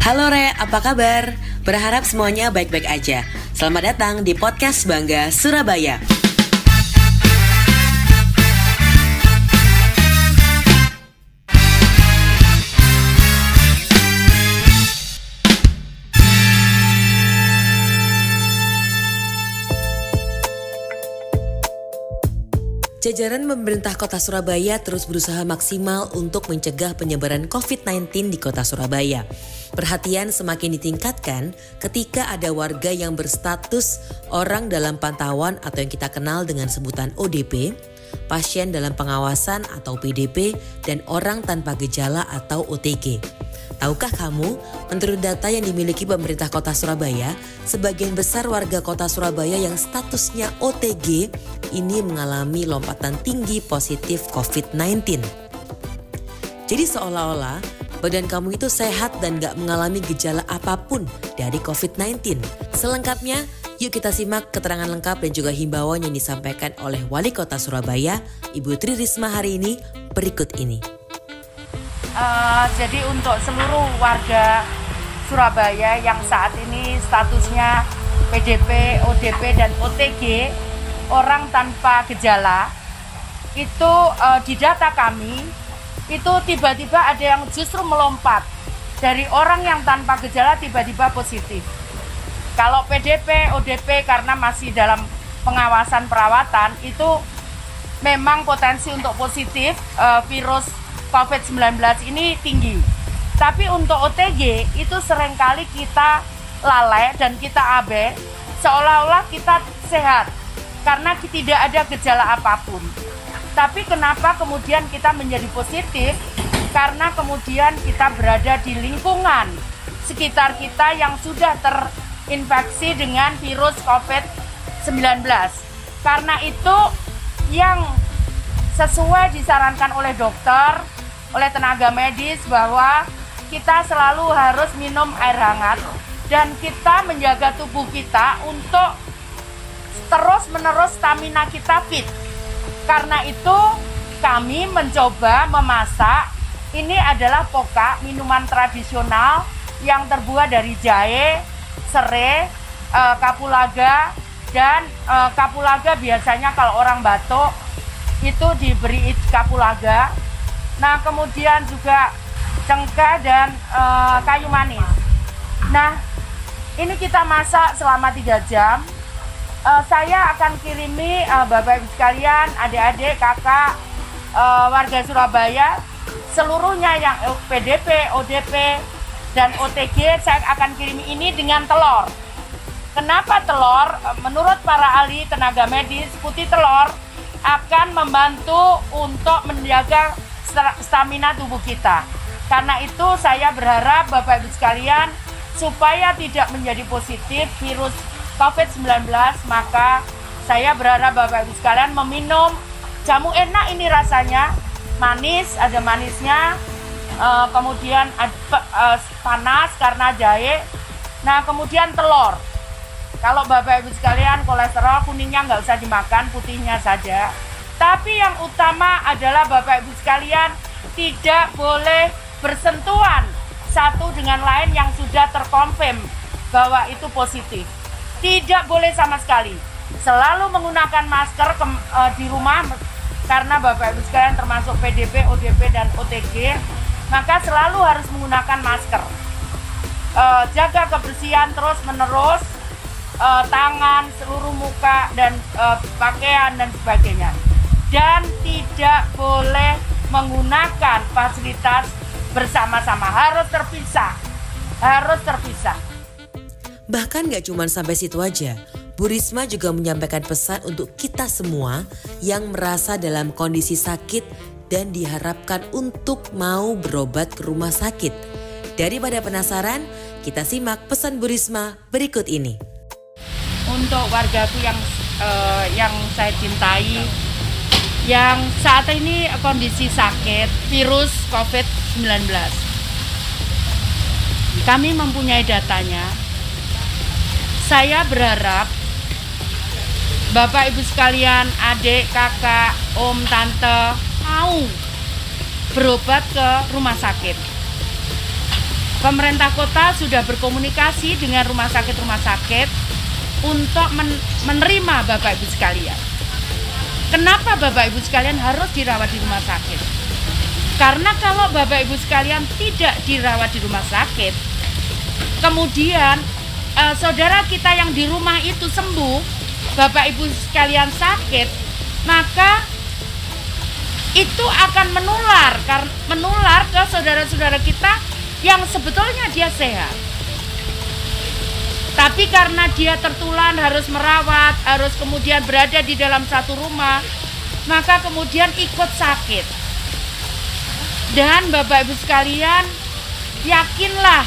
Halo Re, apa kabar? Berharap semuanya baik-baik aja. Selamat datang di podcast Bangga Surabaya. Jajaran pemerintah kota Surabaya terus berusaha maksimal untuk mencegah penyebaran COVID-19 di kota Surabaya. Perhatian semakin ditingkatkan ketika ada warga yang berstatus orang dalam pantauan atau yang kita kenal dengan sebutan ODP, pasien dalam pengawasan atau PDP, dan orang tanpa gejala atau OTG. Tahukah kamu, menurut data yang dimiliki pemerintah kota Surabaya, sebagian besar warga kota Surabaya yang statusnya OTG ini mengalami lompatan tinggi positif COVID-19. Jadi seolah-olah badan kamu itu sehat dan gak mengalami gejala apa pun dari COVID-19. Selengkapnya, yuk kita simak keterangan lengkap dan juga himbauan yang disampaikan oleh Wali Kota Surabaya, Ibu Tri Risma hari ini berikut ini. Uh, jadi untuk seluruh warga Surabaya yang saat ini statusnya PDP, ODP dan OTG orang tanpa gejala itu uh, di data kami itu tiba-tiba ada yang justru melompat dari orang yang tanpa gejala tiba-tiba positif. Kalau PDP, ODP karena masih dalam pengawasan perawatan itu memang potensi untuk positif uh, virus COVID-19 ini tinggi. Tapi untuk OTG itu sering kali kita lalai dan kita abe seolah-olah kita sehat karena tidak ada gejala apa pun. Tapi kenapa kemudian kita menjadi positif? Karena kemudian kita berada di lingkungan sekitar kita yang sudah terinfeksi dengan virus COVID-19. Karena itu yang sesuai disarankan oleh dokter oleh tenaga medis bahwa kita selalu harus minum air hangat dan kita menjaga tubuh kita untuk terus menerus stamina kita fit. Karena itu kami mencoba memasak ini adalah poka minuman tradisional yang terbuat dari jahe, serai, e, kapulaga dan e, kapulaga biasanya kalau orang batuk itu diberi kapulaga Nah, kemudian juga cengkeh dan e, kayu manis. Nah, ini kita masak selama 3 jam. E, saya akan kirimi e, Bapak Ibu sekalian, adik-adik, kakak, e, warga Surabaya, seluruhnya yang PDP, ODP, dan OTG, saya akan kirimi ini dengan telur. Kenapa telur? Menurut para ahli tenaga medis, putih telur akan membantu untuk menjaga stamina tubuh kita. Karena itu saya berharap Bapak Ibu sekalian supaya tidak menjadi positif virus COVID-19 maka saya berharap Bapak Ibu sekalian meminum jamu enak ini rasanya. Manis ada manisnya. Uh, kemudian uh, panas karena jahe. Nah kemudian telur. Kalau Bapak Ibu sekalian kolesterol kuningnya nggak usah dimakan putihnya saja tapi yang utama adalah Bapak Ibu sekalian tidak boleh bersentuhan satu dengan lain yang sudah terkonfirm bahwa itu positif. Tidak boleh sama sekali. Selalu menggunakan masker ke, e, di rumah karena Bapak Ibu sekalian termasuk PDP, ODP dan OTG, maka selalu harus menggunakan masker. E, jaga kebersihan terus menerus e, tangan, seluruh muka dan e, pakaian dan sebagainya dan tidak boleh menggunakan fasilitas bersama-sama harus terpisah harus terpisah bahkan gak cuma sampai situ aja Bu Risma juga menyampaikan pesan untuk kita semua yang merasa dalam kondisi sakit dan diharapkan untuk mau berobat ke rumah sakit. Daripada penasaran, kita simak pesan Bu Risma berikut ini. Untuk wargaku yang uh, yang saya cintai, yang saat ini kondisi sakit virus COVID-19. Kami mempunyai datanya. Saya berharap Bapak Ibu sekalian, adik, kakak, om, tante mau berobat ke rumah sakit. Pemerintah kota sudah berkomunikasi dengan rumah sakit-rumah sakit untuk men menerima Bapak Ibu sekalian. Kenapa Bapak Ibu sekalian harus dirawat di rumah sakit? Karena kalau Bapak Ibu sekalian tidak dirawat di rumah sakit, kemudian eh, saudara kita yang di rumah itu sembuh, Bapak Ibu sekalian sakit, maka itu akan menular menular ke saudara-saudara kita yang sebetulnya dia sehat. Tapi karena dia tertular harus merawat, harus kemudian berada di dalam satu rumah, maka kemudian ikut sakit. Dan Bapak Ibu sekalian, yakinlah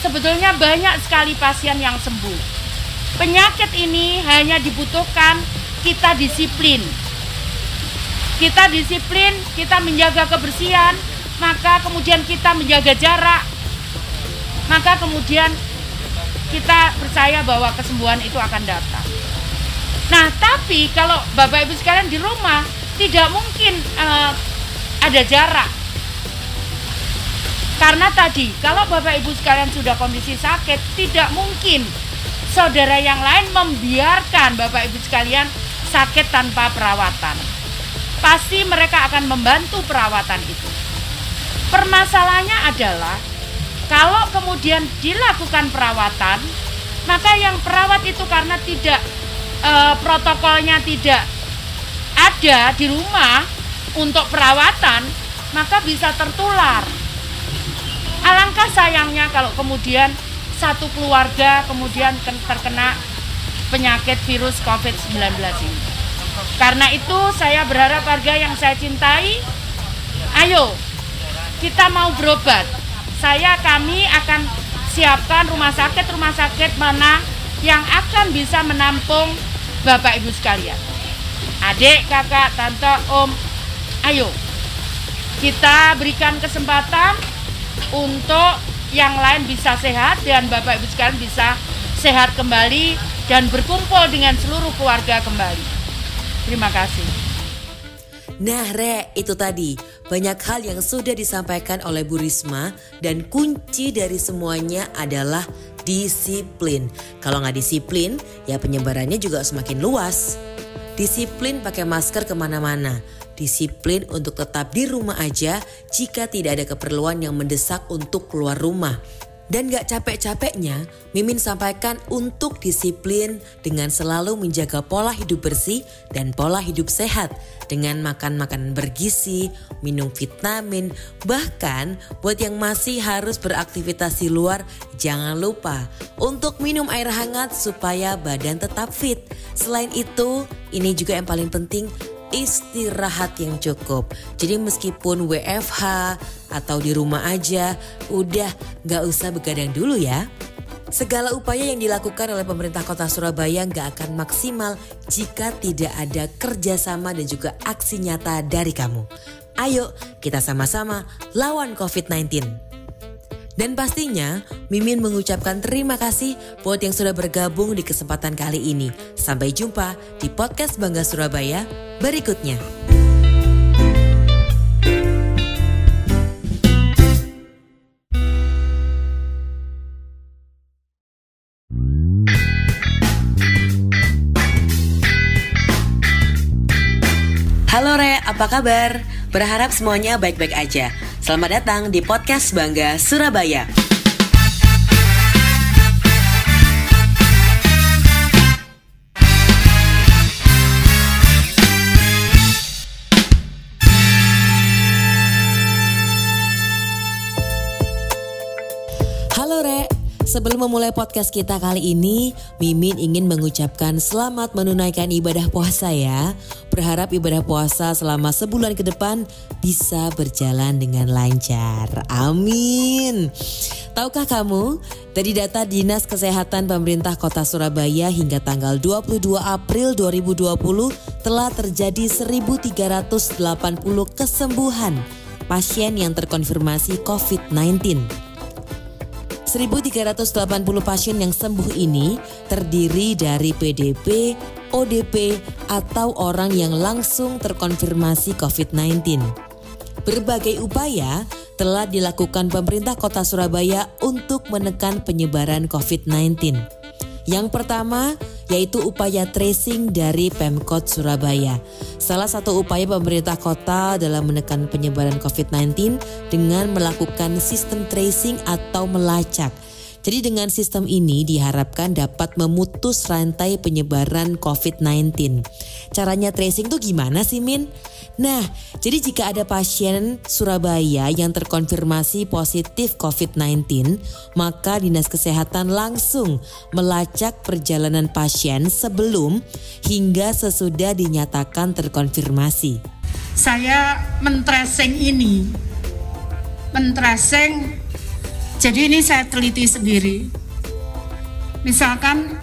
sebetulnya banyak sekali pasien yang sembuh. Penyakit ini hanya dibutuhkan kita disiplin. Kita disiplin, kita menjaga kebersihan, maka kemudian kita menjaga jarak, maka kemudian kita percaya bahwa kesembuhan itu akan datang. Nah, tapi kalau Bapak Ibu sekalian di rumah tidak mungkin uh, ada jarak. Karena tadi kalau Bapak Ibu sekalian sudah kondisi sakit, tidak mungkin saudara yang lain membiarkan Bapak Ibu sekalian sakit tanpa perawatan. Pasti mereka akan membantu perawatan itu. Permasalahannya adalah kalau kemudian dilakukan perawatan, maka yang perawat itu karena tidak e, protokolnya tidak ada di rumah untuk perawatan, maka bisa tertular. Alangkah sayangnya kalau kemudian satu keluarga kemudian terkena penyakit virus COVID-19 ini. Karena itu saya berharap warga yang saya cintai, ayo kita mau berobat. Saya kami akan siapkan rumah sakit-rumah sakit mana yang akan bisa menampung Bapak Ibu sekalian. Adik, kakak, tante, om, ayo kita berikan kesempatan untuk yang lain bisa sehat dan Bapak Ibu sekalian bisa sehat kembali dan berkumpul dengan seluruh keluarga kembali. Terima kasih. Nah, Re, itu tadi banyak hal yang sudah disampaikan oleh Bu Risma dan kunci dari semuanya adalah disiplin. Kalau nggak disiplin, ya penyebarannya juga semakin luas. Disiplin pakai masker ke mana-mana Disiplin untuk tetap di rumah aja jika tidak ada keperluan yang mendesak untuk keluar rumah. Dan gak capek-capeknya, Mimin sampaikan untuk disiplin dengan selalu menjaga pola hidup bersih dan pola hidup sehat dengan makan makanan bergizi, minum vitamin, bahkan buat yang masih harus beraktivitas di luar, jangan lupa untuk minum air hangat supaya badan tetap fit. Selain itu, ini juga yang paling penting istirahat yang cukup. Jadi meskipun WFH atau di rumah aja, udah gak usah begadang dulu ya. Segala upaya yang dilakukan oleh pemerintah kota Surabaya gak akan maksimal jika tidak ada kerjasama dan juga aksi nyata dari kamu. Ayo kita sama-sama lawan COVID-19. Dan pastinya Mimin mengucapkan terima kasih buat yang sudah bergabung di kesempatan kali ini. Sampai jumpa di podcast Bangga Surabaya berikutnya. Halo Re, apa kabar? Berharap semuanya baik-baik aja. Selamat datang di podcast Bangga Surabaya. Sebelum memulai podcast kita kali ini, Mimin ingin mengucapkan selamat menunaikan ibadah puasa ya. Berharap ibadah puasa selama sebulan ke depan bisa berjalan dengan lancar. Amin. Tahukah kamu, dari data Dinas Kesehatan Pemerintah Kota Surabaya hingga tanggal 22 April 2020 telah terjadi 1380 kesembuhan pasien yang terkonfirmasi COVID-19. 1.380 pasien yang sembuh ini terdiri dari PDP, ODP, atau orang yang langsung terkonfirmasi COVID-19. Berbagai upaya telah dilakukan pemerintah Kota Surabaya untuk menekan penyebaran COVID-19. Yang pertama yaitu upaya tracing dari Pemkot Surabaya. Salah satu upaya pemerintah kota dalam menekan penyebaran COVID-19 dengan melakukan sistem tracing atau melacak jadi dengan sistem ini diharapkan dapat memutus rantai penyebaran COVID-19. Caranya tracing tuh gimana sih Min? Nah, jadi jika ada pasien Surabaya yang terkonfirmasi positif COVID-19, maka Dinas Kesehatan langsung melacak perjalanan pasien sebelum hingga sesudah dinyatakan terkonfirmasi. Saya mentracing ini, mentracing jadi ini saya teliti sendiri. Misalkan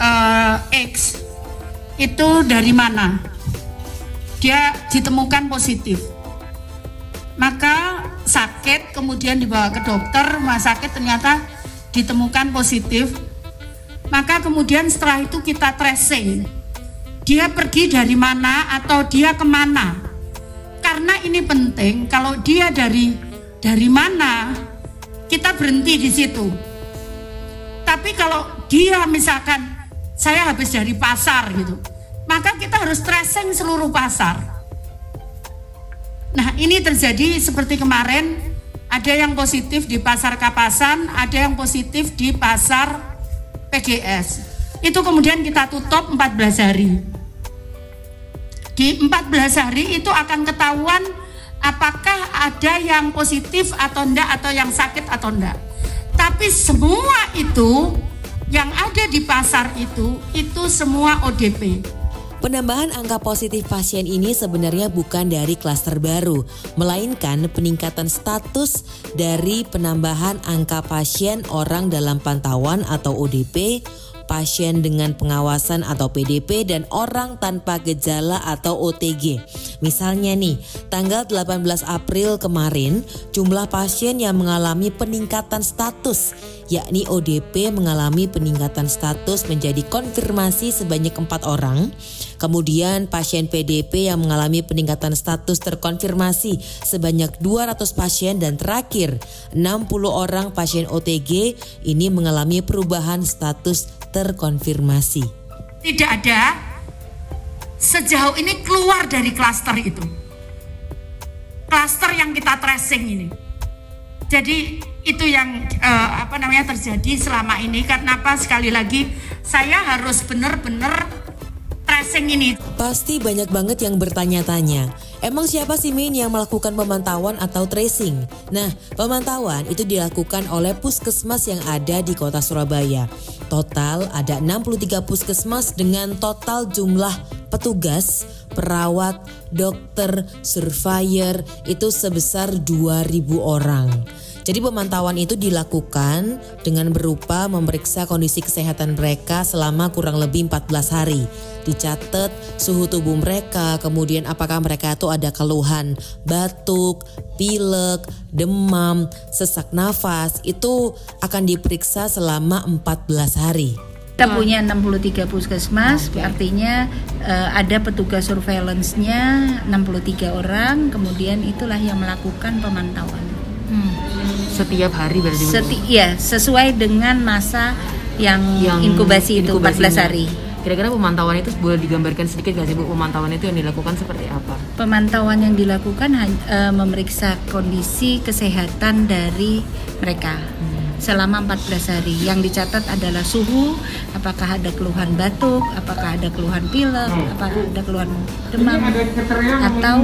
uh, X itu dari mana? Dia ditemukan positif. Maka sakit kemudian dibawa ke dokter, rumah sakit ternyata ditemukan positif. Maka kemudian setelah itu kita tracing. Dia pergi dari mana atau dia ke mana? Karena ini penting kalau dia dari dari mana kita berhenti di situ. Tapi kalau dia misalkan saya habis dari pasar gitu, maka kita harus tracing seluruh pasar. Nah ini terjadi seperti kemarin, ada yang positif di pasar Kapasan, ada yang positif di pasar PGS. Itu kemudian kita tutup 14 hari. Di 14 hari itu akan ketahuan apakah ada yang positif atau enggak atau yang sakit atau enggak. Tapi semua itu yang ada di pasar itu itu semua ODP. Penambahan angka positif pasien ini sebenarnya bukan dari klaster baru, melainkan peningkatan status dari penambahan angka pasien orang dalam pantauan atau ODP pasien dengan pengawasan atau PDP dan orang tanpa gejala atau OTG. Misalnya nih, tanggal 18 April kemarin jumlah pasien yang mengalami peningkatan status yakni ODP mengalami peningkatan status menjadi konfirmasi sebanyak empat orang. Kemudian pasien PDP yang mengalami peningkatan status terkonfirmasi sebanyak 200 pasien dan terakhir 60 orang pasien OTG ini mengalami perubahan status terkonfirmasi. Tidak ada sejauh ini keluar dari klaster itu. Klaster yang kita tracing ini. Jadi itu yang uh, apa namanya terjadi selama ini karena apa sekali lagi saya harus benar-benar tracing ini. Pasti banyak banget yang bertanya-tanya, emang siapa sih Min yang melakukan pemantauan atau tracing? Nah, pemantauan itu dilakukan oleh puskesmas yang ada di kota Surabaya. Total ada 63 puskesmas dengan total jumlah petugas, perawat, dokter, surveyor itu sebesar 2000 orang. Jadi pemantauan itu dilakukan dengan berupa memeriksa kondisi kesehatan mereka selama kurang lebih 14 hari. Dicatat suhu tubuh mereka, kemudian apakah mereka itu ada keluhan batuk, pilek, demam, sesak nafas, itu akan diperiksa selama 14 hari. Kita punya 63 puskesmas, okay. artinya uh, ada petugas surveillance-nya 63 orang, kemudian itulah yang melakukan pemantauan. Hmm. Setiap hari berarti? Seti ya, sesuai dengan masa yang, yang inkubasi itu 14 hari. Kira-kira pemantauan itu boleh digambarkan sedikit nggak sih Bu? Pemantauan itu yang dilakukan seperti apa? Pemantauan yang dilakukan uh, memeriksa kondisi kesehatan dari mereka. Hmm. Selama 14 hari yang dicatat adalah suhu, apakah ada keluhan batuk, apakah ada keluhan pilek, hmm. apakah ada keluhan demam, atau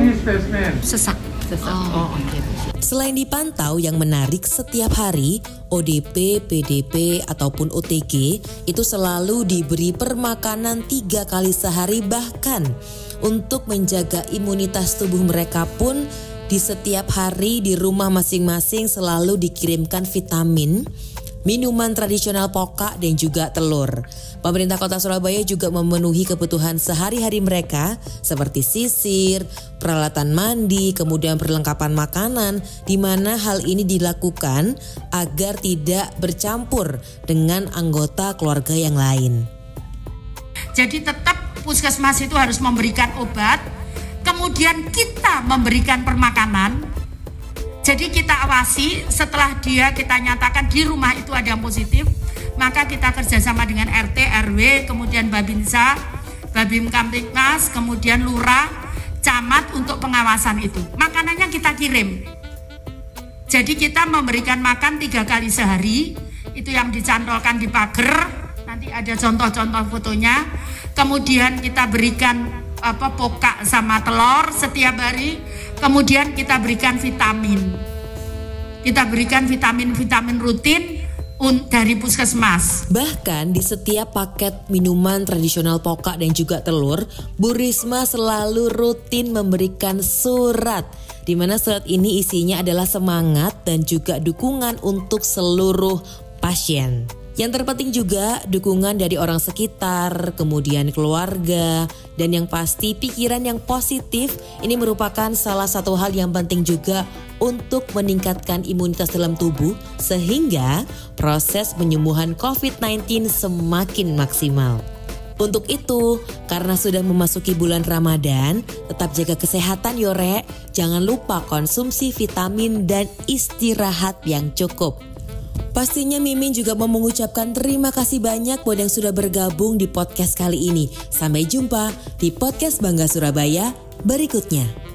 sesak. Sesak. Oh, oh okay. Selain dipantau yang menarik setiap hari, ODP, PDP, ataupun OTG itu selalu diberi permakanan tiga kali sehari bahkan. Untuk menjaga imunitas tubuh mereka pun di setiap hari di rumah masing-masing selalu dikirimkan vitamin, minuman tradisional pokak dan juga telur. Pemerintah Kota Surabaya juga memenuhi kebutuhan sehari-hari mereka seperti sisir, peralatan mandi, kemudian perlengkapan makanan di mana hal ini dilakukan agar tidak bercampur dengan anggota keluarga yang lain. Jadi tetap puskesmas itu harus memberikan obat, kemudian kita memberikan permakanan. Jadi kita awasi setelah dia kita nyatakan di rumah itu ada yang positif, maka kita kerjasama dengan RT, RW, kemudian Babinsa, Babim Kamtipmas, kemudian Lurah, Camat untuk pengawasan itu. Makanannya kita kirim. Jadi kita memberikan makan tiga kali sehari, itu yang dicantolkan di pagar, nanti ada contoh-contoh fotonya. Kemudian kita berikan apa pokak sama telur setiap hari. Kemudian kita berikan vitamin. Kita berikan vitamin-vitamin rutin dari puskesmas. Bahkan di setiap paket minuman tradisional pokak dan juga telur, Bu Risma selalu rutin memberikan surat di mana surat ini isinya adalah semangat dan juga dukungan untuk seluruh pasien. Yang terpenting juga dukungan dari orang sekitar, kemudian keluarga, dan yang pasti pikiran yang positif ini merupakan salah satu hal yang penting juga untuk meningkatkan imunitas dalam tubuh sehingga proses penyembuhan COVID-19 semakin maksimal. Untuk itu, karena sudah memasuki bulan Ramadan, tetap jaga kesehatan yore. Jangan lupa konsumsi vitamin dan istirahat yang cukup. Pastinya Mimin juga mau mengucapkan terima kasih banyak buat yang sudah bergabung di podcast kali ini. Sampai jumpa di podcast Bangga Surabaya berikutnya.